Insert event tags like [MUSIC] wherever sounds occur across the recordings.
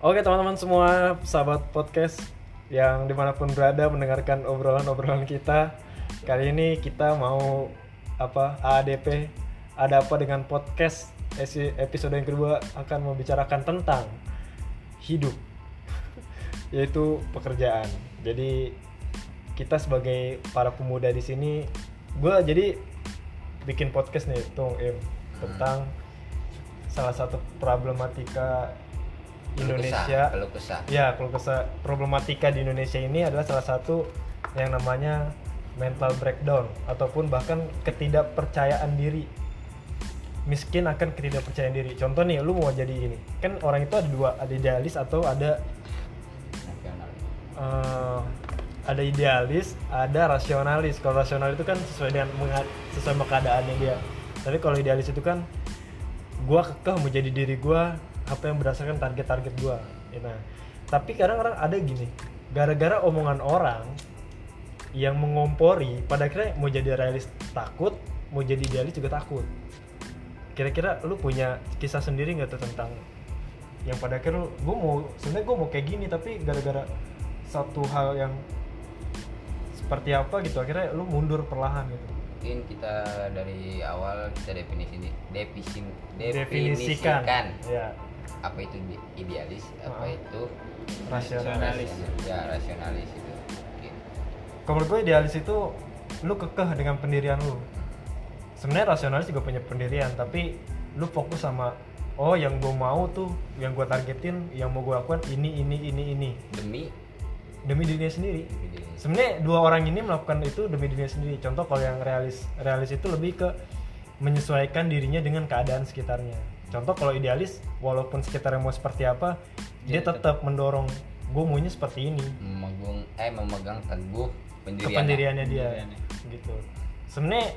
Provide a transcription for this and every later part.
Oke teman-teman semua, sahabat podcast yang di mana pun berada mendengarkan obrolan-obrolan kita. Kali ini kita mau apa ADP ada apa dengan podcast episode yang kedua akan membicarakan tentang hidup [LAUGHS] yaitu pekerjaan. Jadi kita sebagai para pemuda di sini, gue jadi bikin podcast nih, Tung Im, tentang salah satu problematika Indonesia. Kalau kesah. Ya, kalau kesah problematika di Indonesia ini adalah salah satu yang namanya mental breakdown ataupun bahkan ketidakpercayaan diri. Miskin akan ketidakpercayaan diri. Contoh nih, lu mau jadi ini. Kan orang itu ada dua, ada idealis atau ada eh, ada idealis, ada rasionalis. Kalau rasional itu kan sesuai dengan sesuai sama keadaannya dia. Tapi kalau idealis itu kan gua kekeh mau jadi diri gua apa yang berdasarkan target-target gua. Ya, Nah, tapi kadang-kadang ada gini, gara-gara omongan orang yang mengompori, pada akhirnya mau jadi realis takut, mau jadi idealis juga takut. Kira-kira lu punya kisah sendiri nggak tuh tentang yang pada akhirnya gue mau sebenarnya gue mau kayak gini tapi gara-gara satu hal yang seperti apa gitu akhirnya lu mundur perlahan gitu Mungkin kita dari awal kita definisi defisin, definisikan definisikan ya apa itu idealis, apa Ah. itu rasionalis. rasional- Ya, rasionalis itu. Mungkin. kalau menurut gue idealis itu lu kekeh dengan pendirian lu. Sebenarnya rasionalis juga punya pendirian tapi lu fokus sama oh yang gue mau tuh yang gue targetin yang mau gue lakukan ini ini ini ini. Demi? Demi dirinya sendiri. Sebenarnya dua orang ini melakukan itu demi dirinya sendiri. Contoh kalau yang realis realis itu lebih ke menyesuaikan dirinya dengan keadaan sekitarnya contoh kalau idealis walaupun sekitarnya mau seperti apa dia Dia tetap mendorong gue maunya seperti ini memegang eh memegang teguh pendirian. kependiriannya dia Pendiriannya. gitu sebenarnya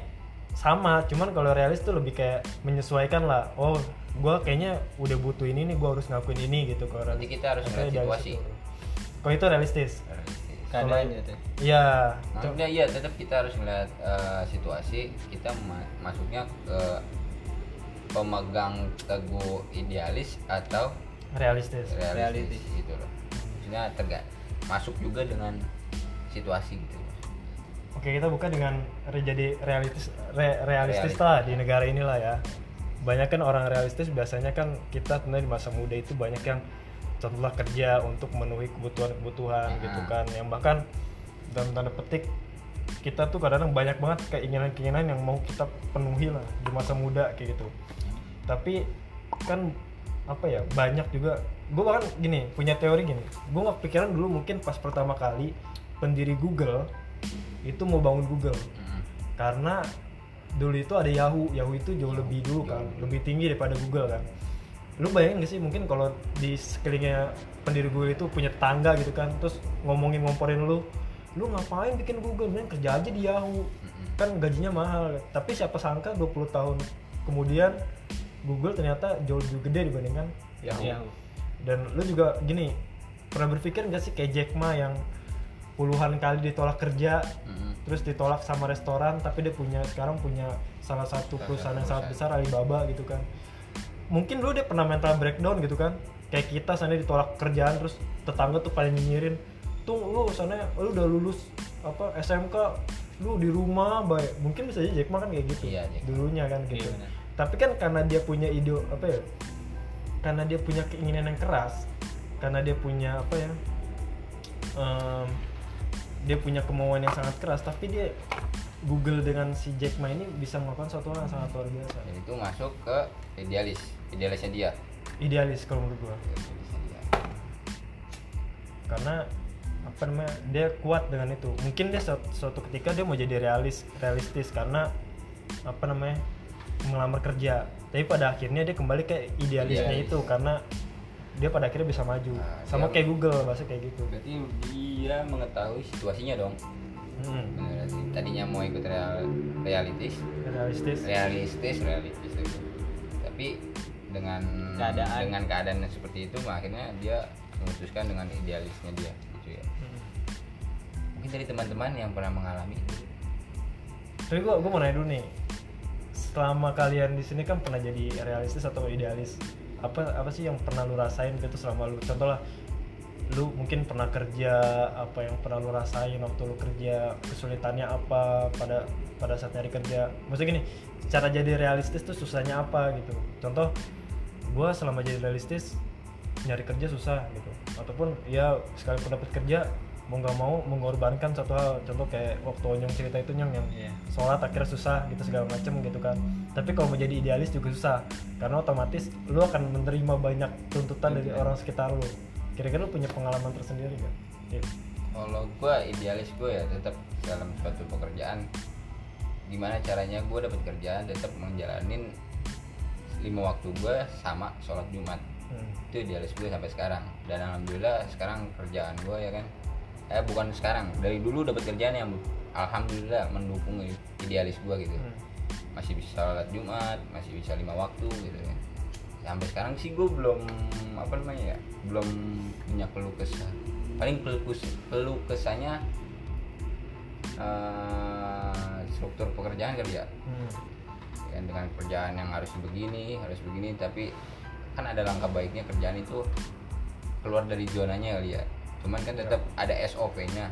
sama cuman kalau realis tuh lebih kayak menyesuaikan lah oh gue kayaknya udah butuh ini nih gue harus ngakuin ini gitu kalau realis. kita harus idealis situasi. itu. kalau itu realistis Realistis. keadaan gitu iya Maksudnya iya tetap kita harus melihat eh, situasi kita ma- masuknya ke pemegang teguh idealis atau realistis realistis, Realistis. gitu loh. Maksudnya tegak masuk juga dengan situasi gitu. Oke kita buka dengan re- jadi realistis re- realistis Realistis. lah di negara inilah ya. Banyak kan orang realistis biasanya kan kita sebenarnya di masa muda itu banyak yang contohnya kerja untuk memenuhi kebutuhan-kebutuhan Ah. gitu kan. Yang bahkan dalam tanda petik kita tuh kadang-kadang banyak banget keinginan-keinginan yang mau kita penuhi lah di masa muda kayak gitu. Tapi kan apa ya banyak juga. Gue bahkan gini punya teori gini. Gue nggak pikiran dulu mungkin pas pertama kali pendiri Google itu mau bangun Google. Mm. karena dulu itu ada Yahoo. Yahoo itu jauh lebih dulu kan lebih tinggi daripada Google kan. Lu bayangin gak sih mungkin kalau di sekelilingnya pendiri Google itu punya tangga gitu kan terus ngomongin ngomporin lu lu ngapain bikin Google? Mending kerja aja di Yahoo. Mm-mm. kan gajinya mahal. Tapi siapa sangka 20 tahun kemudian Google ternyata jauh lebih gede dibandingkan Yahoo Yahoo. dan lu juga gini pernah berpikir nggak sih kayak Jack Ma yang puluhan kali ditolak kerja Mm-mm. terus ditolak sama restoran tapi dia punya sekarang punya salah satu perusahaan yang sangat besar. Alibaba gitu kan mungkin dulu dia pernah mental breakdown gitu kan kayak kita sana ditolak kerjaan terus tetangga tuh pada nyinyirin tuh lu sana lu udah lulus apa SMK lu di rumah baik mungkin bisa aja Jack Ma kan kayak gitu Iya, Jack dulunya kan gitu Iya. Tapi kan karena dia punya ide apa ya karena dia punya keinginan yang keras karena dia punya apa ya em, dia punya kemauan yang sangat keras tapi dia Google dengan si Jack Ma ini bisa melakukan suatu hal yang sangat luar biasa Dan itu masuk ke idealis, idealisnya dia. idealis kalau menurut gua Idealisnya dia. karena apa namanya dia kuat dengan itu mungkin dia suatu, suatu ketika dia mau jadi realis realistis karena apa namanya melamar kerja tapi pada akhirnya dia kembali ke idealisnya Idealis. itu karena dia pada akhirnya bisa maju Nah, sama kayak Google bahasa kayak gitu Berarti dia mengetahui situasinya dong. Hmm, Bener sih. Tadinya mau ikut real, realistis, realistis realistis, realistis itu. Tapi dengan Keadaan. dengan keadaan yang seperti itu, akhirnya dia memutuskan dengan idealisnya dia, gitu ya. Hmm. Mungkin dari teman-teman yang pernah mengalami itu. tapi gua gua mau nanya dulu nih selama kalian di sini kan pernah jadi realistis atau idealis? Apa apa sih yang pernah lu rasain gitu selama lu? Contoh lah lu mungkin pernah kerja apa yang pernah lu rasain waktu lu kerja kesulitannya apa pada pada saat nyari kerja? Maksudnya gini cara jadi realistis tuh susahnya apa gitu? Contoh gua selama jadi realistis nyari kerja susah gitu. Ataupun ya sekalipun dapat kerja mau nggak mau mengorbankan satu hal contoh kayak waktu Onyong cerita itu nyong yang Iya. sholat akhirnya susah gitu segala macem gitu kan tapi kalau mau jadi idealis juga susah karena otomatis lu akan menerima banyak tuntutan dari orang sekitar lu kira-kira lu punya pengalaman tersendiri gak? Gitu. kalau gue idealis gue ya tetap dalam suatu pekerjaan gimana caranya gue dapat kerjaan tetap menjalanin lima waktu gue sama sholat jumat Hmm. itu idealis gue sampai sekarang dan alhamdulillah sekarang kerjaan gue ya kan eh bukan sekarang. Dari dulu dapat kerjaan yang alhamdulillah mendukung idealis gue gitu. Hmm. masih bisa sholat jumat masih bisa lima waktu gitu ya. Sampai sekarang sih gue belum apa namanya ya belum punya keluh kesah. Paling keluh keluh kesahnya eh, struktur pekerjaan kali ya Hmm. Ya, dengan kerjaan yang harus begini harus begini tapi kan ada langkah baiknya kerjaan itu keluar dari zonanya kali ya cuman kan tetap ada SOP-nya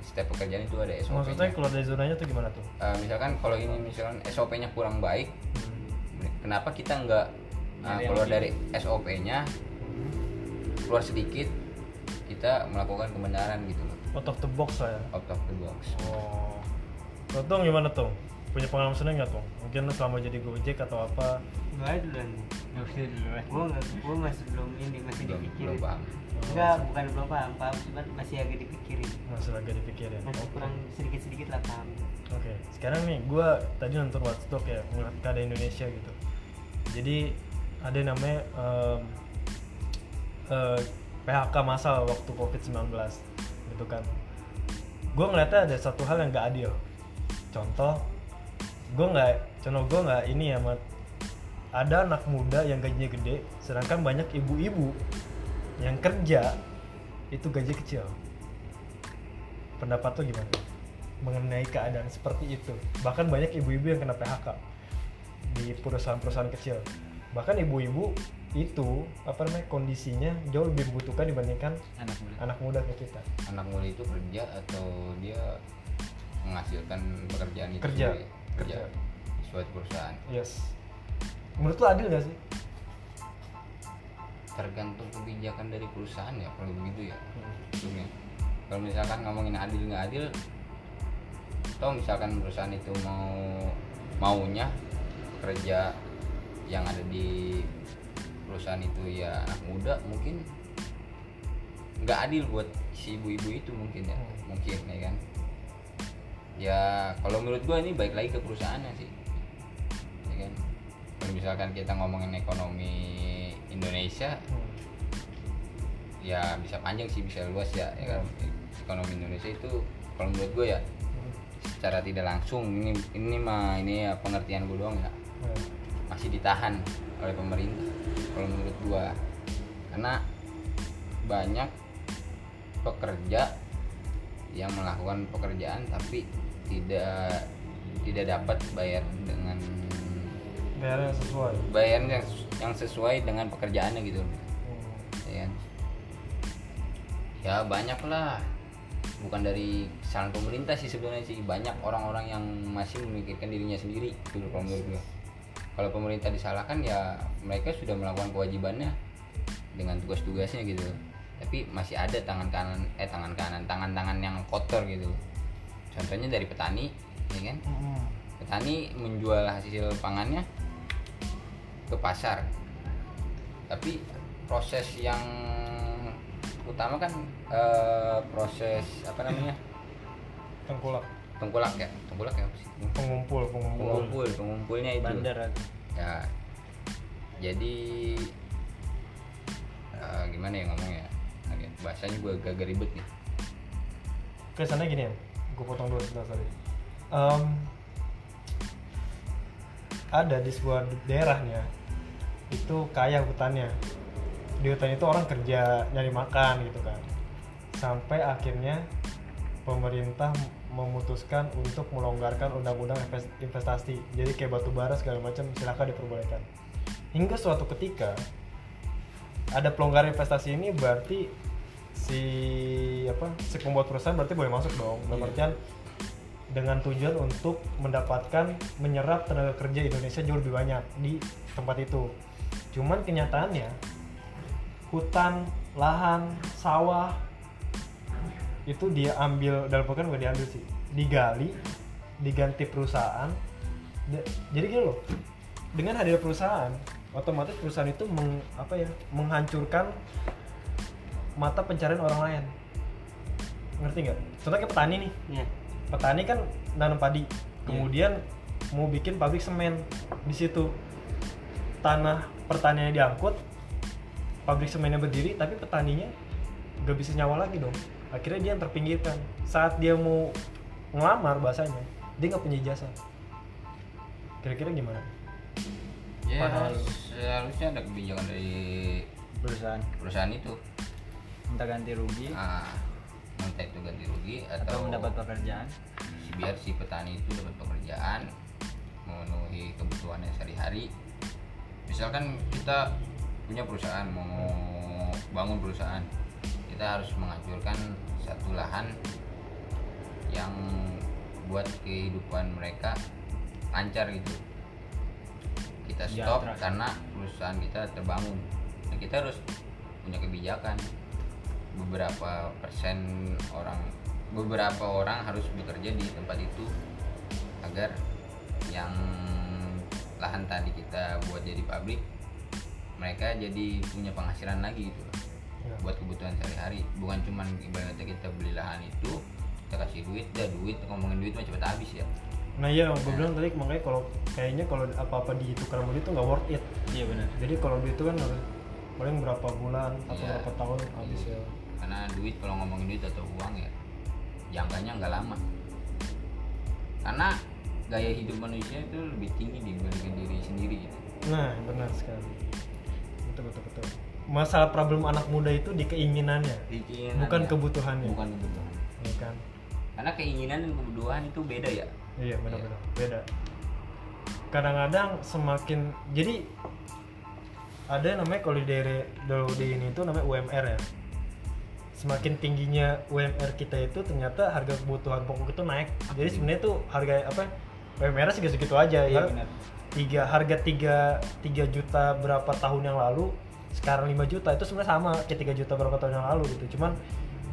setiap pekerjaan itu ada SOP-nya maksudnya keluar dari zonanya tuh gimana tuh? Eh, misalkan kalau ini misalkan SOP-nya kurang baik Hmm. kenapa kita nggak uh, keluar dari SOP-nya keluar sedikit kita melakukan kebenaran gitu loh. Out of the box lah ya? Out of the box. Oh. Tuh, gimana tuh? Punya pengalaman seneng nggak tuh? mungkin lu selama jadi gojek atau apa Gue duluan. Gue nggak, gue masih belum ini masih belum belum dipikirin. paham Enggak, bukan belum paham, paham cuman masih agak dipikirin. masih lagi dipikirin Masih Oke. kurang sedikit-sedikit lah paham. Oke, sekarang nih gue tadi nonton Watchdog ya ngeliat keadaan Indonesia gitu. Jadi ada yang namanya em, eh, PHK massal waktu COVID-19 gitu kan. Gue ngeliatnya ada satu hal yang gak adil. Contoh, gue nggak, contoh gue nggak ini ya, Mat. Ada anak muda yang gajinya gede, sedangkan banyak ibu-ibu yang kerja itu gaji kecil pendapat tuh gimana mengenai keadaan seperti itu bahkan banyak ibu-ibu yang kena PHK di perusahaan-perusahaan kecil bahkan ibu-ibu itu apa namanya kondisinya jauh lebih membutuhkan dibandingkan Anak muda. anak muda kayak kita anak muda itu kerja atau dia menghasilkan pekerjaan itu Kerja. sendiri? Kerja Kerja. di suatu perusahaan yes menurut lo adil gak sih tergantung kebijakan dari perusahaan ya kalau begitu ya Hmm. ujungnya kalau misalkan ngomongin adil nggak adil toh misalkan perusahaan itu mau maunya kerja yang ada di perusahaan itu ya anak muda mungkin nggak adil buat si ibu-ibu itu mungkin ya Hmm. mungkin ya kan ya kalau menurut gua ini baik lagi ke perusahaannya sih. Ya kan? Kalau misalkan kita ngomongin ekonomi Indonesia ya bisa panjang sih bisa luas ya, ya kan? Ekonomi Indonesia itu kalau menurut gue ya secara tidak langsung ini ini mah ini ya pengertian gue doang ya. Masih ditahan oleh pemerintah kalau menurut gue karena banyak pekerja yang melakukan pekerjaan tapi tidak tidak dapat bayar dengan bayarnya sesuai. bayar yang yang sesuai dengan pekerjaannya gitu. Hmm. ya. Ya banyak lah. Bukan dari kesalahan pemerintah sih sebenarnya sih. Banyak orang-orang yang masih memikirkan dirinya sendiri gitu loh kalau menurut gue kalau pemerintah disalahkan ya mereka sudah melakukan kewajibannya dengan tugas-tugasnya gitu. Tapi masih ada tangan kanan eh tangan kanan tangan-tangan yang kotor gitu contohnya dari petani ya kan? Hmm. petani menjual hasil pangannya ke pasar. Tapi proses yang utama kan eh, proses apa namanya? Tengkulak. Tengkulak ya? Tengkulak ya apa sih? Pengumpul pengumpul. Pengumpul pengumpulnya itu. Bandar ya. Jadi eh, gimana ya ngomongnya? Bahasanya gue agak ribet nih. Kesannya gini ya gue potong dulu sebentar sorry. Em, ada di sebuah daerahnya itu kaya hutannya. Di hutan itu orang kerja nyari makan gitu kan. Sampai akhirnya pemerintah memutuskan untuk melonggarkan undang-undang invest- investasi. Jadi kayak batu bara segala macam silahkan diperbolehkan. Hingga suatu ketika ada pelonggaran investasi ini berarti si apa si pembuat perusahaan berarti boleh masuk dong. Dalam Iya. artian dengan tujuan untuk mendapatkan menyerap tenaga kerja Indonesia jauh lebih banyak di tempat itu. Cuman kenyataannya hutan lahan sawah itu dia ambil dalam bukan nggak diambil sih. Digali diganti perusahaan. Jadi gini loh dengan hadirnya perusahaan otomatis perusahaan itu meng, apa ya menghancurkan mata pencarian orang lain. Ngerti nggak? Contohnya kayak petani nih. Ya petani kan nanam padi. Kemudian mau bikin pabrik semen di situ. Tanah pertaniannya diangkut pabrik semennya berdiri tapi petaninya gak bisa nyawa lagi dong. Akhirnya dia yang terpinggirkan. Saat dia mau ngelamar bahasanya dia nggak punya ijazah. Kira-kira gimana? Ya Padahal- seharusnya ada kebijakan dari perusahaan. perusahaan itu minta ganti rugi. Ah entah itu ganti rugi atau atau, mendapat pekerjaan. biar si petani itu dapat pekerjaan memenuhi kebutuhannya sehari-hari. Misalkan kita punya perusahaan mau bangun perusahaan kita harus menghancurkan satu lahan yang buat kehidupan mereka lancar gitu. Kita stop Sejahtera. karena perusahaan kita terbangun. Nah, kita harus punya kebijakan beberapa persen orang beberapa orang harus bekerja di tempat itu agar yang lahan tadi kita buat jadi pabrik mereka jadi punya penghasilan lagi gitu. Ya. buat kebutuhan sehari-hari. Bukan cuman ibaratnya kita beli lahan itu kita kasih duit dah duit ngomongin duit mah cepet habis ya. Nah iya gue bilang tadi makanya kalau kayaknya kalau apa-apa ditukar sama duit itu nggak worth it. Iya benar. Jadi kalau duit itu kan paling berapa bulan atau Iya. berapa tahun habis ya karena duit kalau ngomongin duit atau uang ya jangkanya nggak lama karena gaya hidup manusia itu lebih tinggi dibandingkan diri sendiri gitu Nah, benar sekali. Betul betul betul. Masalah problem anak muda itu di keinginannya, Keinginannya. bukan kebutuhannya. bukan kebutuhan Ya kan? karena keinginan dan kebutuhan itu beda ya Iya, benar-benar beda. Kadang-kadang semakin jadi ada yang namanya kalau di kalau di ini itu namanya UMR ya. Semakin tingginya UMR kita itu ternyata harga kebutuhan pokok itu naik. Jadi sebenarnya tuh harga apa? UMR segitu-segitu aja iya ya. benar. Tiga harga tiga tiga juta berapa tahun yang lalu sekarang 5 juta itu sebenarnya sama kayak 3 juta berapa tahun yang lalu gitu. Cuman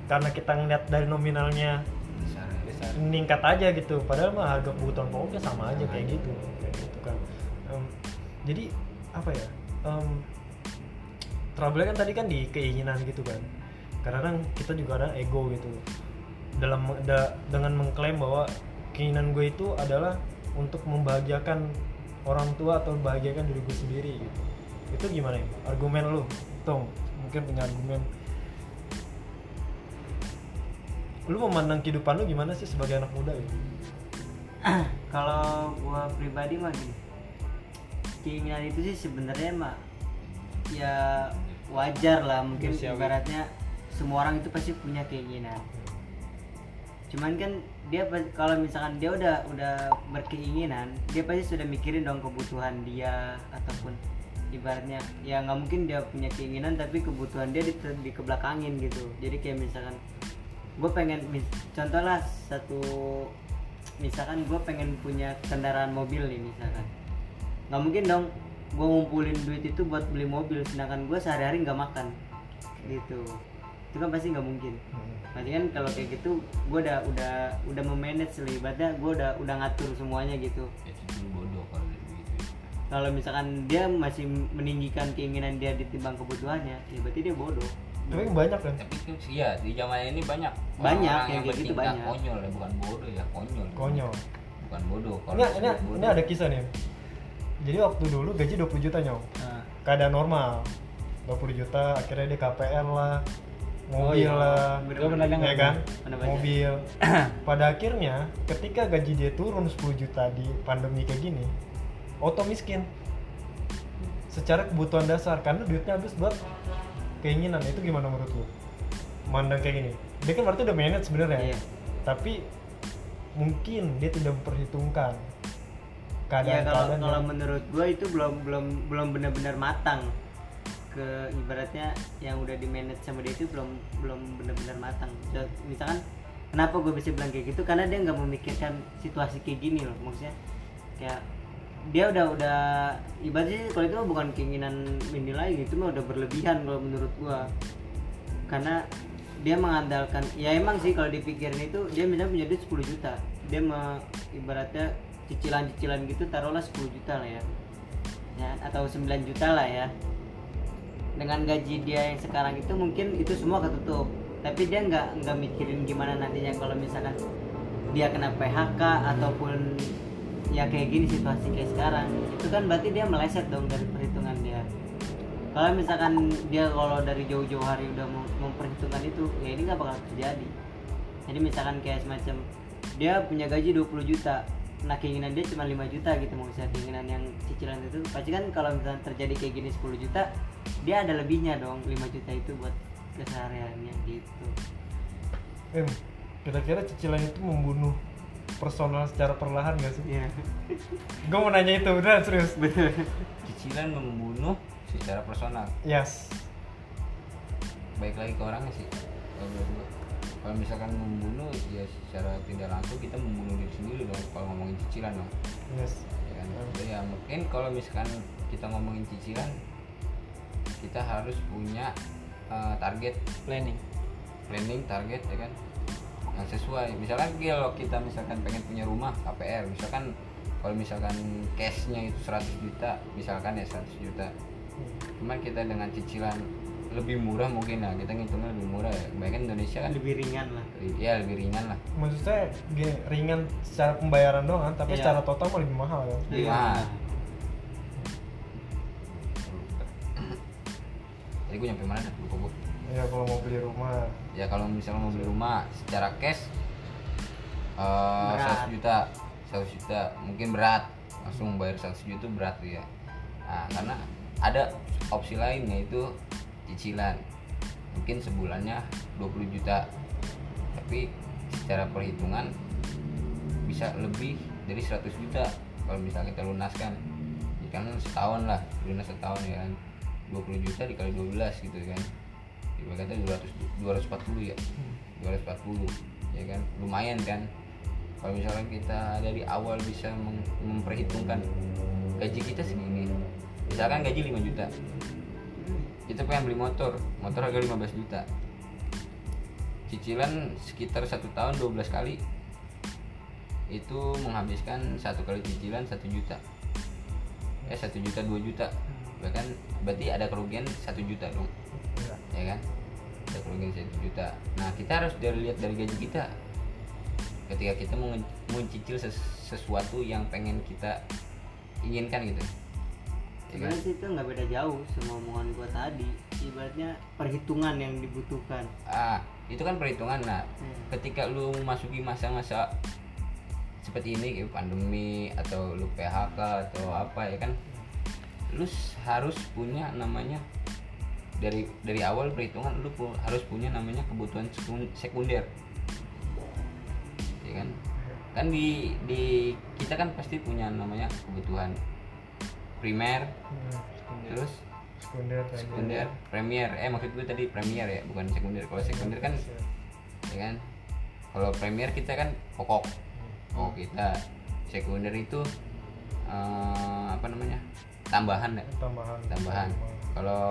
karena kita ngeliat dari nominalnya besar besar. meningkat aja gitu padahal mah harga kebutuhan pokoknya sama aja kayak gitu kayak gitu kan. Em, jadi apa ya? Um, trouble kan tadi kan di keinginan gitu kan karena kan kita juga ada ego gitu. Dalam da- dengan mengklaim bahwa keinginan gue itu adalah untuk membahagiakan orang tua atau membahagiakan diri gue sendiri gitu. Itu gimana ya? Argumen lu Tong mungkin punya argumen. Lu memandang kehidupan lu gimana sih sebagai anak muda gitu? [CLEARS THROAT] Kalau gua pribadi mah gini keinginan itu sih sebenarnya mah ya wajar lah mungkin Manusiawi. ibaratnya semua orang itu pasti punya keinginan. Cuman kan dia kalau misalkan dia udah udah berkeinginan dia pasti sudah mikirin dong kebutuhan dia ataupun ibaratnya ya nggak mungkin dia punya keinginan tapi kebutuhan dia di, dikebelakangin gitu. Jadi kayak misalkan gue pengen mis- contoh lah satu misalkan gue pengen punya kendaraan mobil nih misalkan. Nggak mungkin dong gue ngumpulin duit itu buat beli mobil sedangkan gue sehari-hari nggak makan gitu itu kan pasti nggak mungkin. Berarti kan kalau kayak gitu gue udah udah udah memanage lah ibaratnya gue udah udah ngatur semuanya gitu. Itu dulu bodoh kalau misalkan dia masih meninggikan keinginan dia ditimbang kebutuhannya ya berarti dia bodoh. Tapi banyak kan? Tapi itu iya di zaman ini banyak. Banyak orang yang kayak gitu banyak. konyol ya bukan bodoh ya konyol. Konyol. Bukan bodoh kalau ini, ini, bodoh, ini ada kisah nih. Jadi waktu dulu gaji 20 juta nyong. Nah, keadaan normal. 20 juta akhirnya dia KPR lah mobil iya. lah. Gua pernah dengar ya kan? baca. mobil. [CLEARS THROAT] Pada akhirnya ketika gaji dia turun 10 juta di pandemi kayak gini auto miskin. Secara kebutuhan dasar karena duitnya habis buat keinginan. Itu gimana menurut lu? Mandang kayak gini. Dia kan berarti udah manage sebenarnya. Iya. tapi mungkin dia tidak memperhitungkan ya kalau kalau menurut gue itu belum belum belum benar-benar matang ke ibaratnya yang udah di manage sama dia itu belum belum benar-benar matang. Misalkan kenapa gue bisa bilang kayak gitu? Karena dia nggak memikirkan situasi kayak gini loh. Maksudnya kayak dia udah udah ibaratnya kalau itu bukan keinginan menilai gitu mah udah berlebihan kalau menurut gua. Karena dia mengandalkan ya emang sih kalau dipikirin itu dia misalnya punya duit 10 juta. Dia me, ibaratnya cicilan-cicilan gitu taruhlah 10 juta lah ya. Ya atau 9 juta lah ya dengan gaji dia yang sekarang itu mungkin itu semua ketutup. Tapi dia nggak nggak mikirin gimana nantinya kalau misalkan dia kena PHK ataupun ya kayak gini situasi kayak sekarang. Itu kan berarti dia meleset dong dari perhitungan dia. Kalau misalkan dia kalau dari jauh-jauh hari udah mem- memperhitungkan itu ya ini nggak bakal terjadi. Jadi misalkan kayak semacam dia punya gaji 20 juta nah keinginan dia cuma 5 juta gitu maksudnya keinginan yang cicilan itu. Pasti kan kalau misalnya terjadi kayak gini 10 juta dia ada lebihnya dong 5 juta itu buat kesehariannya gitu. Em, kira-kira cicilan itu membunuh personal secara perlahan gak sih? Iya. Gue mau nanya itu, beneran serius. Cicilan membunuh secara personal? Yes. Baik lagi ke orangnya sih kalau misalkan membunuh ya secara tidak langsung kita membunuh diri sendiri dong kalau ngomongin cicilan dong. Yes. Ya kan? Jadi ya mungkin kalau misalkan kita ngomongin cicilan kita harus punya eh, target. Planning. Planning target ya kan? Yang sesuai. Misalkan kalau kita misalkan pengen punya rumah KPR misalkan kalau misalkan cashnya itu 100 juta misalkan ya 100 juta. Cuman kita dengan cicilan lebih murah mungkin lah. Kita ngitungnya lebih murah ya. Kebanyakan Indonesia kan? Lebih ringan lah. Ya lebih ringan lah. Maksud saya gini, ringan secara pembayaran doang Tapi Iya. secara total mah lebih mahal kan Iya. Iya. Jadi gue nyampe mana dah? Lupa gue Ya kalau mau beli rumah. Ya kalau misalnya mau beli rumah secara cash eh Berat. 100 juta. 100 juta. Mungkin berat. Langsung bayar 100 juta itu berat tuh ya nah karena ada opsi lain yaitu cicilan. Mungkin sebulannya 20 juta. Tapi secara perhitungan bisa lebih dari 100 juta kalau misalnya kita lunaskan. Ya kan setahun lah lunas setahun ya kan 20 juta dikali 12 gitu kan. Ibaratnya 200 240 ya. 240 ya kan? Lumayan kan? Kalau misalnya kita dari awal bisa mem- memperhitungkan gaji kita segini misalkan gaji 5 juta kita pengen beli motor motor harga 15 juta. Cicilan sekitar satu tahun 12 kali itu menghabiskan satu kali cicilan satu juta. Eh satu juta dua juta bahkan berarti ada kerugian satu juta dong Iya. ya kan? Ada kerugian satu juta. Nah kita harus dari lihat dari gaji kita. Ketika kita mau nge- mau cicil ses- sesuatu yang pengen kita inginkan gitu. Ya kan? sebenarnya sih itu nggak beda jauh sama omongan gua tadi. Ibaratnya perhitungan yang dibutuhkan. Ah itu kan perhitungan nah Hmm. ketika lu memasuki masa-masa seperti ini kayak pandemi atau lu PHK atau apa ya kan lu harus punya namanya dari dari awal perhitungan lu pu- harus punya namanya kebutuhan sekun- sekunder. Ya kan? Kan di di kita kan pasti punya namanya kebutuhan primer Hmm, terus Sekunder. Sekunder premier. Eh maksud gue tadi premier ya bukan sekunder. Kalau sekunder kan gitu. ya kan? Kalau premier kita kan pokok. Pokok kita. Sekunder itu eh, apa namanya tambahan ya? Tambahan. Tambahan. Kalau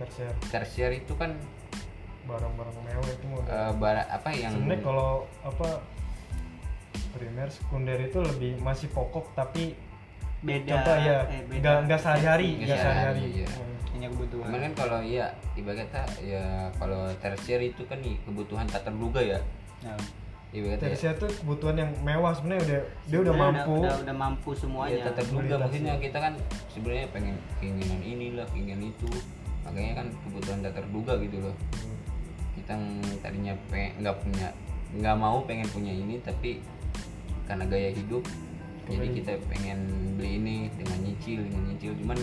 tersier. tersier itu kan barang-barang mewah itu mau eh, bara apa yang sebenarnya kalau apa primer sekunder itu lebih masih pokok tapi beda. contoh ya eh, beda. nggak nggak sehari-hari Nggak sehari-hari iya. Hmm. hanya kebutuhan. Cuman kan kalau iya ibaratnya ya kalau tersier itu kan nih kebutuhan tak terduga ya. Nah, ibaratnya tersier tuh kebutuhan yang mewah sebenarnya udah dia udah mampu. udah, udah mampu ya semuanya tak terduga Kualitas, maksudnya ya. kita kan sebenarnya pengen keinginan inilah keinginan itu. Makanya kan kebutuhan tak terduga gitu loh. Hmm. kita yang tadinya pengen nggak punya nggak mau pengen punya ini tapi karena gaya hidup jadi kita pengen beli ini dengan nyicil dengan nyicil. Cuman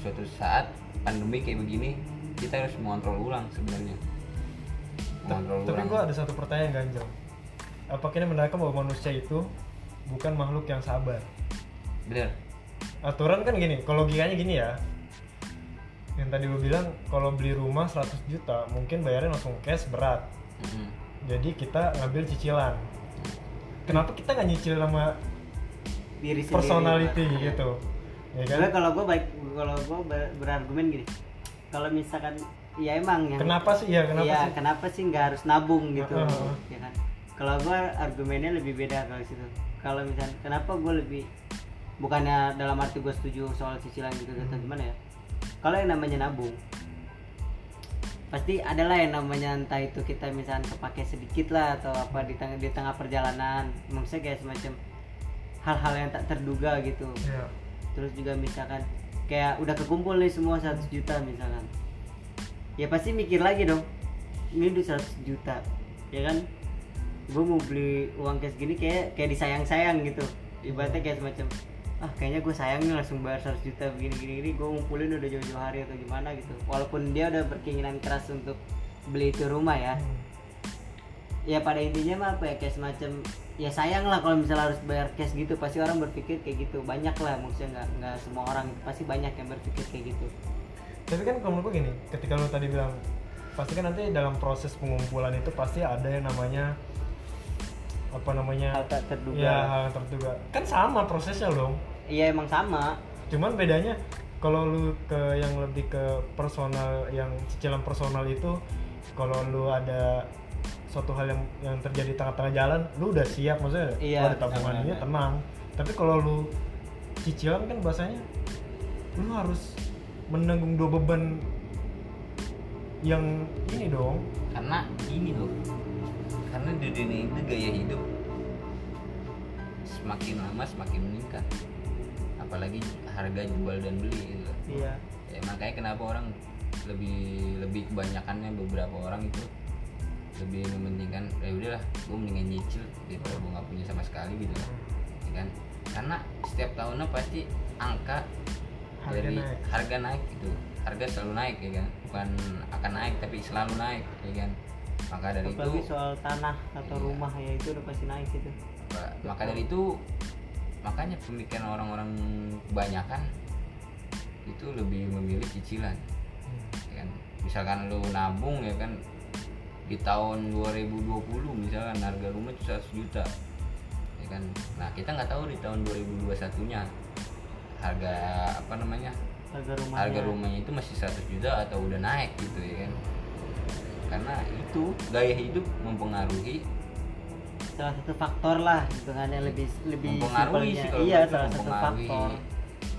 suatu saat pandemi kayak begini kita harus mengontrol ulang sebenarnya tapi gua ada satu pertanyaan ganjel. Apakah ini menandakan bahwa manusia itu bukan makhluk yang sabar? Bener. Aturan kan gini kalau logikanya gini ya. Yang tadi lu bilang kalau beli rumah 100 juta mungkin bayarnya langsung cash berat. Mm-mm. jadi kita ngambil cicilan. Kenapa kita nggak nyicil sama diri sendiri personality Iya. gitu? Ya kan? Kalau gue baik kalau gue ber- berargumen gini. Kalau misalkan ya emang yang kenapa sih? Ya kenapa Iya, sih? kenapa sih nggak harus nabung gitu? Heeh. ya kan? Kalau gue argumennya lebih beda kalau situ. Kalau misalnya kenapa gue lebih bukannya dalam arti gue setuju soal cicilan gitu atau Hmm. gimana ya? Kalau yang namanya nabung pasti adalah yang namanya entah itu kita misalnya kepake sedikit lah atau apa di tengah di tengah perjalanan. Maksudnya kayak semacam hal-hal yang tak terduga gitu. Iya. terus juga misalkan kayak udah kekumpul nih semua 100 juta misalkan ya pasti mikir lagi dong. Ini udah 100 juta ya kan? Gue mau beli uang cash gini kayak kayak disayang-sayang gitu. Ibaratnya kayak semacam ah kayaknya gue sayang nih langsung bayar 100 juta begini gini gini gue ngumpulin udah jauh-jauh hari atau gimana gitu. Walaupun dia udah berkeinginan keras untuk beli itu rumah ya. Ya pada intinya mah apa ya kayak semacam ya sayang lah kalau misalnya harus bayar cash gitu. Pasti orang berpikir kayak gitu. Banyak lah maksudnya nggak nggak semua orang pasti banyak yang berpikir kayak gitu tapi kan kalau menurutku gini ketika lu tadi bilang pasti kan nanti dalam proses pengumpulan itu pasti ada yang namanya apa namanya hal tak terduga. ya hal terduga. Kan sama prosesnya dong. Iya emang sama. Cuman bedanya kalau lu ke yang lebih ke personal yang cicilan personal itu kalau lu ada suatu hal yang yang terjadi di tengah-tengah jalan lu udah siap maksudnya Iya, ada tabungan ini benar. tenang. Tapi kalau lu cicilan kan bahasanya lu harus menanggung dua beban yang ini dong. Karena ini loh. Karena di dunia itu gaya hidup semakin lama semakin meningkat. Apalagi harga jual dan beli gitu. Iya. Ya makanya kenapa orang lebih lebih kebanyakannya beberapa orang itu lebih mementingkan ya udahlah gue mendingan nyicil daripada gue nggak punya sama sekali gitu lah ya kan? Karena setiap tahunnya pasti angka Harga dari naik. harga naik gitu. Harga selalu naik ya kan? Bukan akan naik tapi selalu naik ya kan? Maka dari apalagi itu soal tanah atau Iya. rumah ya itu udah pasti naik gitu. Maka dari itu makanya pemikiran orang-orang kebanyakan itu lebih memilih cicilan ya kan? Misalkan lu nabung ya kan? Di tahun 2020 misalkan harga rumah itu 100 juta ya kan? Nah kita nggak tahu di tahun 2021 nya harga apa namanya harga rumahnya harga rumahnya itu masih 100 juta atau udah naik gitu ya kan karena itu gaya hidup mempengaruhi salah satu faktor lah gitu kan yang lebih lebih mempengaruhi sih kalau iya salah gue, satu mempengaruhi faktor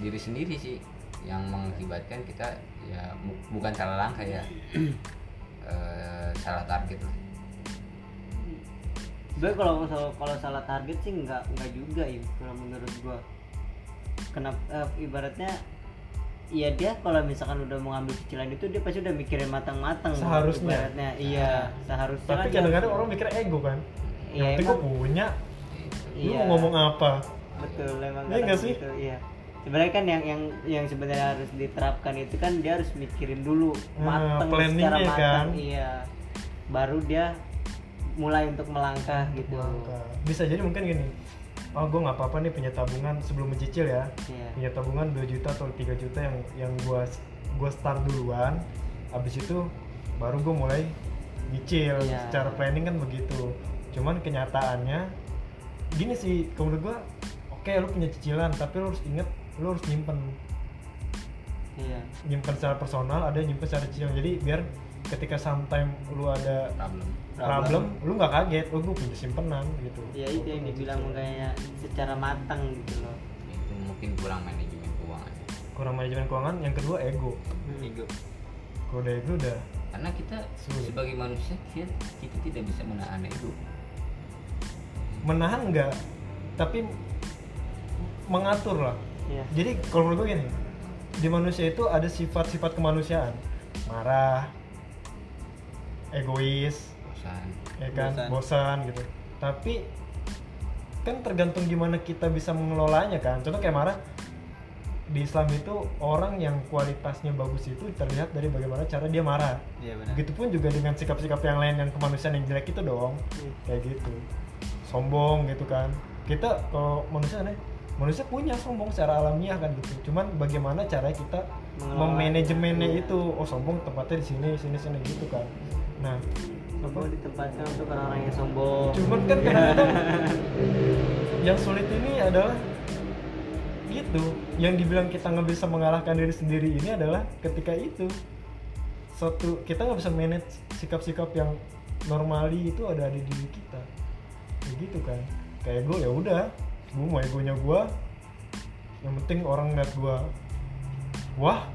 diri sendiri sih yang mengakibatkan kita ya bu- bukan salah langkah ya [CLEARS THROAT] eh, salah target lah. Sebenarnya kalau kalau salah target sih nggak nggak juga ya kalau menurut gua. Kenapa eh, ibaratnya Iya dia kalau misalkan udah mau ngambil cicilan itu dia pasti udah mikirin matang-matang Seharusnya. ibaratnya iya seharusnya tapi kan kadang-kadang orang mikir ego kan Iya, yang penting gue punya Gitu. lu Iya. mau ngomong apa betul emang Iya nggak sih? gitu, iya sebenarnya kan yang yang yang sebenarnya harus diterapkan itu kan dia harus mikirin dulu Nah, matang planningnya secara matang kan. iya baru dia mulai untuk melangkah gitu bisa jadi mungkin gini oh gue nggak apa-apa nih punya tabungan sebelum mencicil ya. Iya. Punya tabungan 2 juta atau 3 juta yang yang gua gua start duluan. Habis itu baru gue mulai nyicil. Iya. secara planning kan begitu. Cuman kenyataannya gini sih kalau menurut gua oke lu punya cicilan tapi lu harus inget lu harus nyimpen. Iya. Nyimpen secara personal ada yang nyimpen secara cicilan. Jadi biar ketika sometime lu ada problem. problem, lu nggak kaget oh gue punya simpenan gitu. Ya itu yang dibilang kayak secara matang gitu loh. Itu mungkin kurang manajemen keuangan kurang manajemen keuangan yang kedua ego. Ego. Kalau udah ego udah karena kita Sulit. sebagai manusia kita, kita tidak bisa menahan ego. Menahan enggak tapi mengatur lah iya. Jadi kalau menurut gue gini di manusia itu ada sifat-sifat kemanusiaan. Marah egois bosan. ya kan? Bosan. bosan gitu. Tapi kan tergantung gimana kita bisa mengelolanya kan? Contoh kayak marah di Islam itu orang yang kualitasnya bagus itu terlihat dari bagaimana cara dia marah. Iya benar. Begitupun juga dengan sikap-sikap yang lain yang kemanusiaan yang jelek itu dong. Hmm. kayak gitu. Sombong gitu kan. Kita kalau manusia nih manusia punya sombong secara alamiah kan gitu. Cuman bagaimana cara kita memanajemennya Iya. itu? Oh sombong tempatnya di sini sini sini gitu kan nah. Sombong ditempatkan untuk orang-orang yang sombong. Cuman kan kadang-kadang [LAUGHS] yang sulit ini adalah gitu. Yang dibilang kita nggak bisa mengalahkan diri sendiri ini adalah ketika itu suatu kita nggak bisa manage sikap-sikap yang normali itu ada di diri kita. Kayak gitu kan. Kayak gue ya udah. Gue mau egonya gue yang penting orang ngeliat gue wah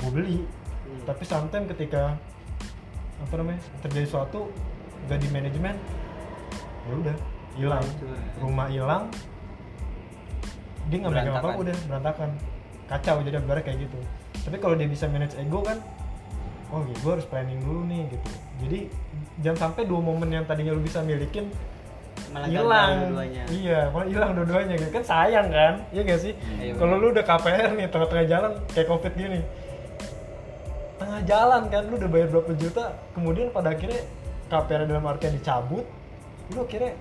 gue beli. Hmm. tapi sometimes ketika apa namanya terjadi suatu gak di manajemen ya udah hilang. Rumah hilang dia nggak megang apa udah berantakan. Kacau jadi ibarat kayak gitu. Tapi kalau dia bisa manage ego kan oh gitu gue harus planning dulu nih gitu. Jadi jangan sampai dua momen yang tadinya lu bisa milikin Malah hilang. iya malah hilang dua-duanya gitu. Kan sayang kan iya gak sih? Iya, kalau lu udah KPR nih tengah-tengah jalan kayak covid gini tengah jalan kan lu udah bayar berapa juta kemudian pada akhirnya KPR dalam artian dicabut lu akhirnya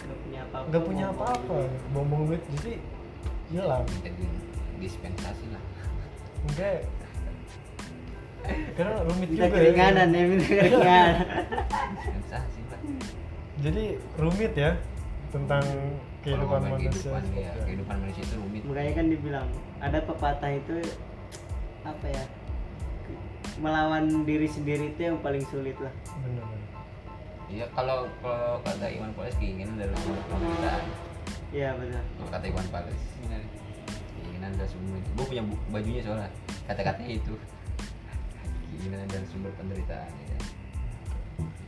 Nggak punya apa-apa. nggak punya ngomong apa-apa. Bombong duit jadi hilang. Dispensasi lah. Enggak. Karena rumit minta juga keringanan ya minta keringanan. Dispensasi lah jadi rumit ya tentang kehidupan manusia. kehidupan, ya, kehidupan manusia itu rumit. Makanya kan dibilang ada pepatah itu apa ya melawan diri sendiri itu yang paling sulit lah bener Iya kalau kalau kata Iwan Fals keinginan dari sumber penderitaan. iya benar Kalau kata Iwan Fals keinginan dari sumber gue punya bajunya soalnya kata-katanya itu keinginan dari sumber penderitaan ya.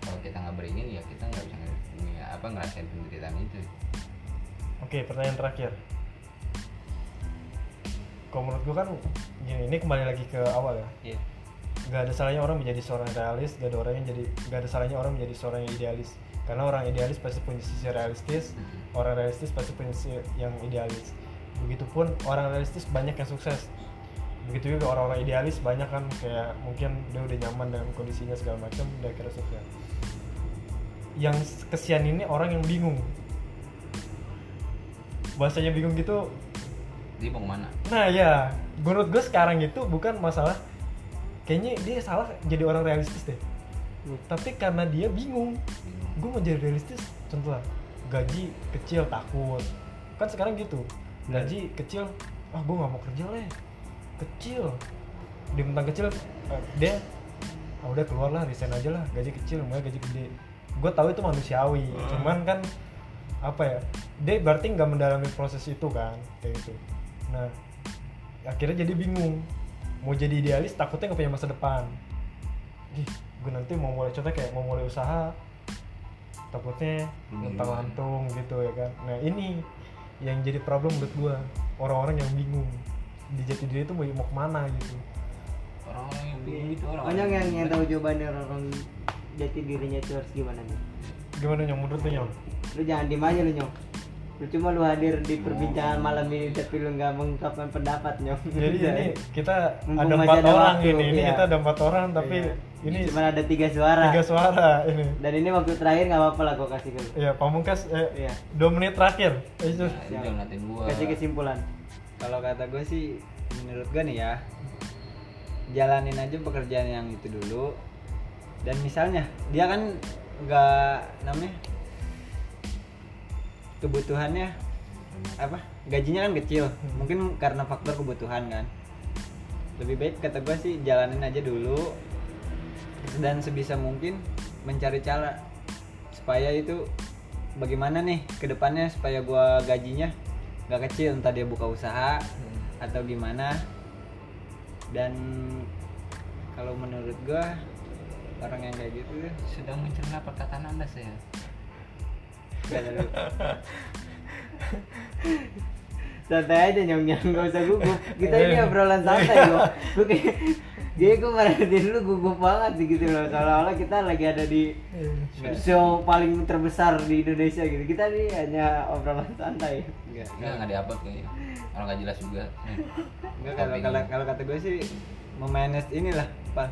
Kalau kita nggak beringin ya kita nggak bisa punya apa ngerasain penderitaan itu. Oke, pertanyaan terakhir. Kalau menurut gue kan gini, ini kembali lagi ke awal ya. Iya. Gak ada salahnya orang menjadi seorang realis, gak ada orang yang jadi, gak ada salahnya orang menjadi seorang yang idealis. Karena orang idealis pasti punya sisi realistis, orang realistis pasti punya sisi yang idealis. Begitupun orang realistis banyak yang sukses. Begitu juga orang-orang idealis banyak kan kayak mungkin dia udah nyaman dengan kondisinya segala macam, dia kira sukses. Yang kesian ini orang yang bingung. Bahasanya bingung gitu Dia mau ke mana? Nah ya, menurut gue sekarang itu bukan masalah Kayaknya dia salah jadi orang realistis deh. Tapi karena dia bingung Bingung. Gue mau jadi realistis, contoh lah Gaji kecil takut. Kan sekarang gitu Gaji kecil, ah gue gak mau kerja lah Kecil Dia tentang kecil, eh, dia ah udah keluar lah, resign aja lah Gaji kecil, mau gaji gede. Gue tahu itu manusiawi, cuman kan apa ya dia berarti nggak mendalami proses itu kan kayak gitu. Nah akhirnya jadi bingung mau jadi idealis takutnya nggak punya masa depan. Ih gue nanti mau mulai contohnya kayak mau mulai usaha takutnya mentang lantung gitu ya kan. Nah ini yang jadi problem menurut gue orang-orang yang bingung. Di jati diri itu mau mau ke mana gitu. Orang-orang yang bingung itu orang. banyak yang yang tahu jawabannya orang jati dirinya itu harus gimana nih? Gimana nyong? Menurut lu nyong? Lu jangan diem aja lu nyong cuma lu hadir di perbincangan malam ini tapi lu nggak mengungkapkan pendapat nyong jadi [LAUGHS] ini kita Mumpung ada empat ada orang waktu, ini ini iya. kita ada empat orang tapi Iya. ini cuma ada tiga suara tiga suara ini dan ini waktu terakhir nggak apa-apa lah gua kasih ke lu Iya, pamungkas eh, Iya. dua menit terakhir. Eh, itu. Nah, gua. kasih kesimpulan Kalau kata gue sih menurut gue nih ya jalanin aja pekerjaan yang itu dulu dan misalnya dia kan nggak namanya kebutuhannya apa? Gajinya kan kecil. Mungkin karena faktor kebutuhan kan. Lebih baik kata gue sih jalanin aja dulu. Dan sebisa mungkin mencari cara supaya itu bagaimana nih ke depannya supaya gua gajinya nggak kecil entah dia buka usaha atau gimana. Dan kalau menurut gua orang yang kayak gitu sedang mencerna perkataan anda saya. Ada [LAUGHS] santai aja nyong nyong gak usah gugup. Kita ini obrolan santai kok gue kayak dia gue merhatiin lu gugup banget sih gitu loh seolah-olah kita lagi ada di show paling terbesar di Indonesia gitu. Kita ini hanya obrolan santai. Enggak Enggak nggak diupload kayaknya. Orang nggak jelas juga. enggak kalau kalau kalau kata gue sih memanage inilah apa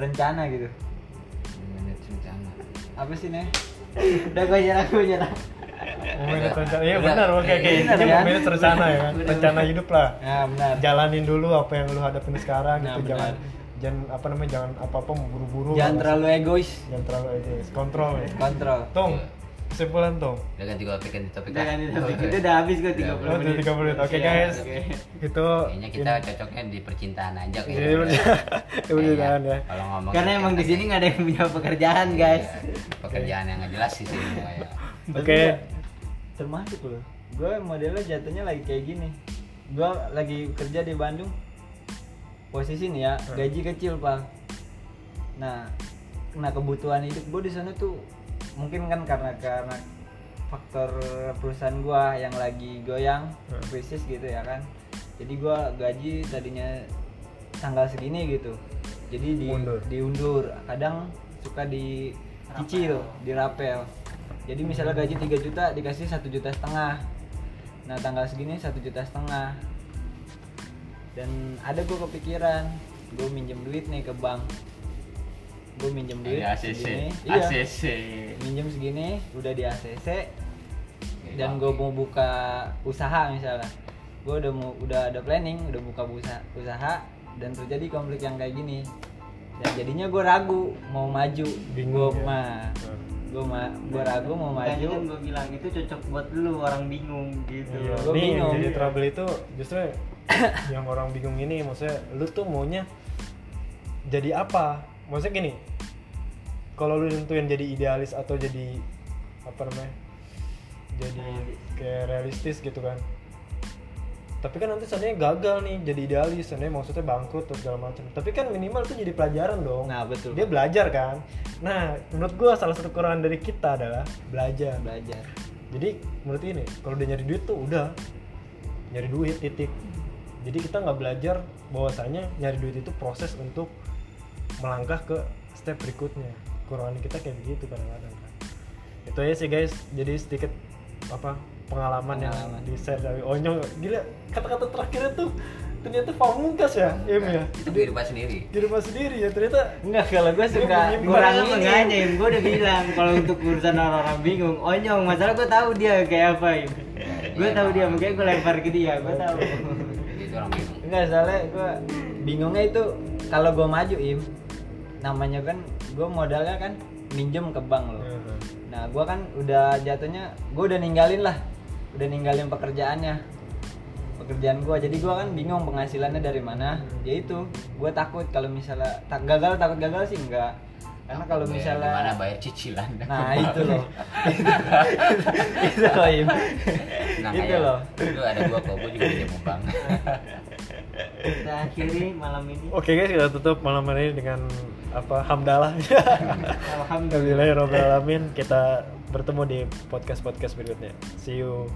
rencana gitu. Manage rencana. apa sih nih udah gue nyerah gue nyerah Memanage rencana. Iya Udah. benar, oke kayak Iya, ini benar, kan? memanage rencana ya kan. Rencana hidup lah. Nah, benar. Jalanin dulu apa yang lu hadapin sekarang Nah, gitu. Jangan benar. jangan apa namanya jangan apa-apa mau buru-buru. Jangan terlalu egois. jangan terlalu egois. Kontrol ya. Kontrol. Tong, kesimpulan Tong. Udah ganti topik ganti topik Udah dah. kan itu udah habis kok 30 Udah, Oh, menit. udah 30 menit. Oke Iya, guys. oke. Itu Kayaknya kita cocoknya di percintaan aja Ini kayaknya. udah jangan ya. Kalau ngomong Karena emang di sini nggak ada yang punya pekerjaan, guys. pekerjaan yang nggak jelas sih sini ya. Oke. Termasuk loh. Gue modelnya jatuhnya lagi kayak gini. Gue lagi kerja di Bandung. Posisi nih ya, Hmm. gaji kecil, Pak. Nah, nah kebutuhan hidup gue di sana tuh mungkin kan karena karena faktor perusahaan gua yang lagi goyang Hmm. krisis gitu ya kan. Jadi gua gaji tadinya tanggal segini gitu. Jadi di, Mundur. diundur. Kadang suka dicicil dirapel. Jadi misalnya gaji 3 juta dikasih satu juta setengah. Nah tanggal segini satu juta setengah. Dan ada gue kepikiran gue minjem duit nih ke bank gue minjem duit ACC. segini. iya ACC. minjem segini udah di ACC dan gue mau buka usaha misalnya gue udah mau udah ada planning udah buka usaha usaha dan terjadi konflik yang kayak gini dan jadinya gue ragu mau maju Bingung gue ya? mah gue ma gue ragu mau maju kan gue bilang itu cocok buat lu orang bingung gitu. Iya, nih bingung. jadi trouble itu justru yang orang bingung ini maksudnya lu tuh maunya jadi apa? Maksudnya gini, kalau lu nentuin jadi idealis atau jadi apa namanya? Jadi kayak realistis gitu kan. Tapi kan nanti seandainya gagal nih jadi idealis, seandainya maksudnya bangkrut atau segala macam. Tapi kan minimal tuh jadi pelajaran dong. nah betul Dia belajar kan. Nah, menurut gua salah satu kekurangan dari kita adalah belajar belajar jadi menurut ini kalau udah nyari duit tuh udah nyari duit titik jadi kita nggak belajar bahwasanya nyari duit itu proses untuk melangkah ke step berikutnya kurangan kita kayak begitu kadang-kadang kan itu aja sih guys jadi sedikit apa pengalaman, yang Pengalaman. di share dari Onyong gila kata-kata terakhirnya tuh ternyata pamungkas ya Im ya Itu kehidupan sendiri. di rumah sendiri ya ternyata enggak kalau gue suka kurang ini makanya Im, gue udah bilang kalau untuk urusan orang-orang bingung, onyong masalah gue tahu dia kayak apa Im. Gue tahu dia, makanya gue lempar ke dia, gue tahu. Enggak soalnya gue bingungnya itu kalau gue maju im namanya kan gue modalnya kan minjem ke bank loh Nah, gua kan udah jatuhnya, gua udah ninggalin lah, udah ninggalin pekerjaannya, pekerjaan gua. Jadi gua kan bingung penghasilannya dari mana. Ya itu, gua takut kalau misalnya tak gagal, takut gagal sih enggak. Karena kalau Bayar misalnya, gimana bayar cicilan. [LAUGHS] nah itu loh, itu loh im, Nah, itu loh. Itu ada gua kok, gua juga di bank. Kita akhiri malam ini. Oke guys, kita tutup malam ini dengan apa hamdalah. [LAUGHS] Alhamdulillah. Alhamdulillahirobbilalamin. Kita bertemu di podcast podcast berikutnya. See you.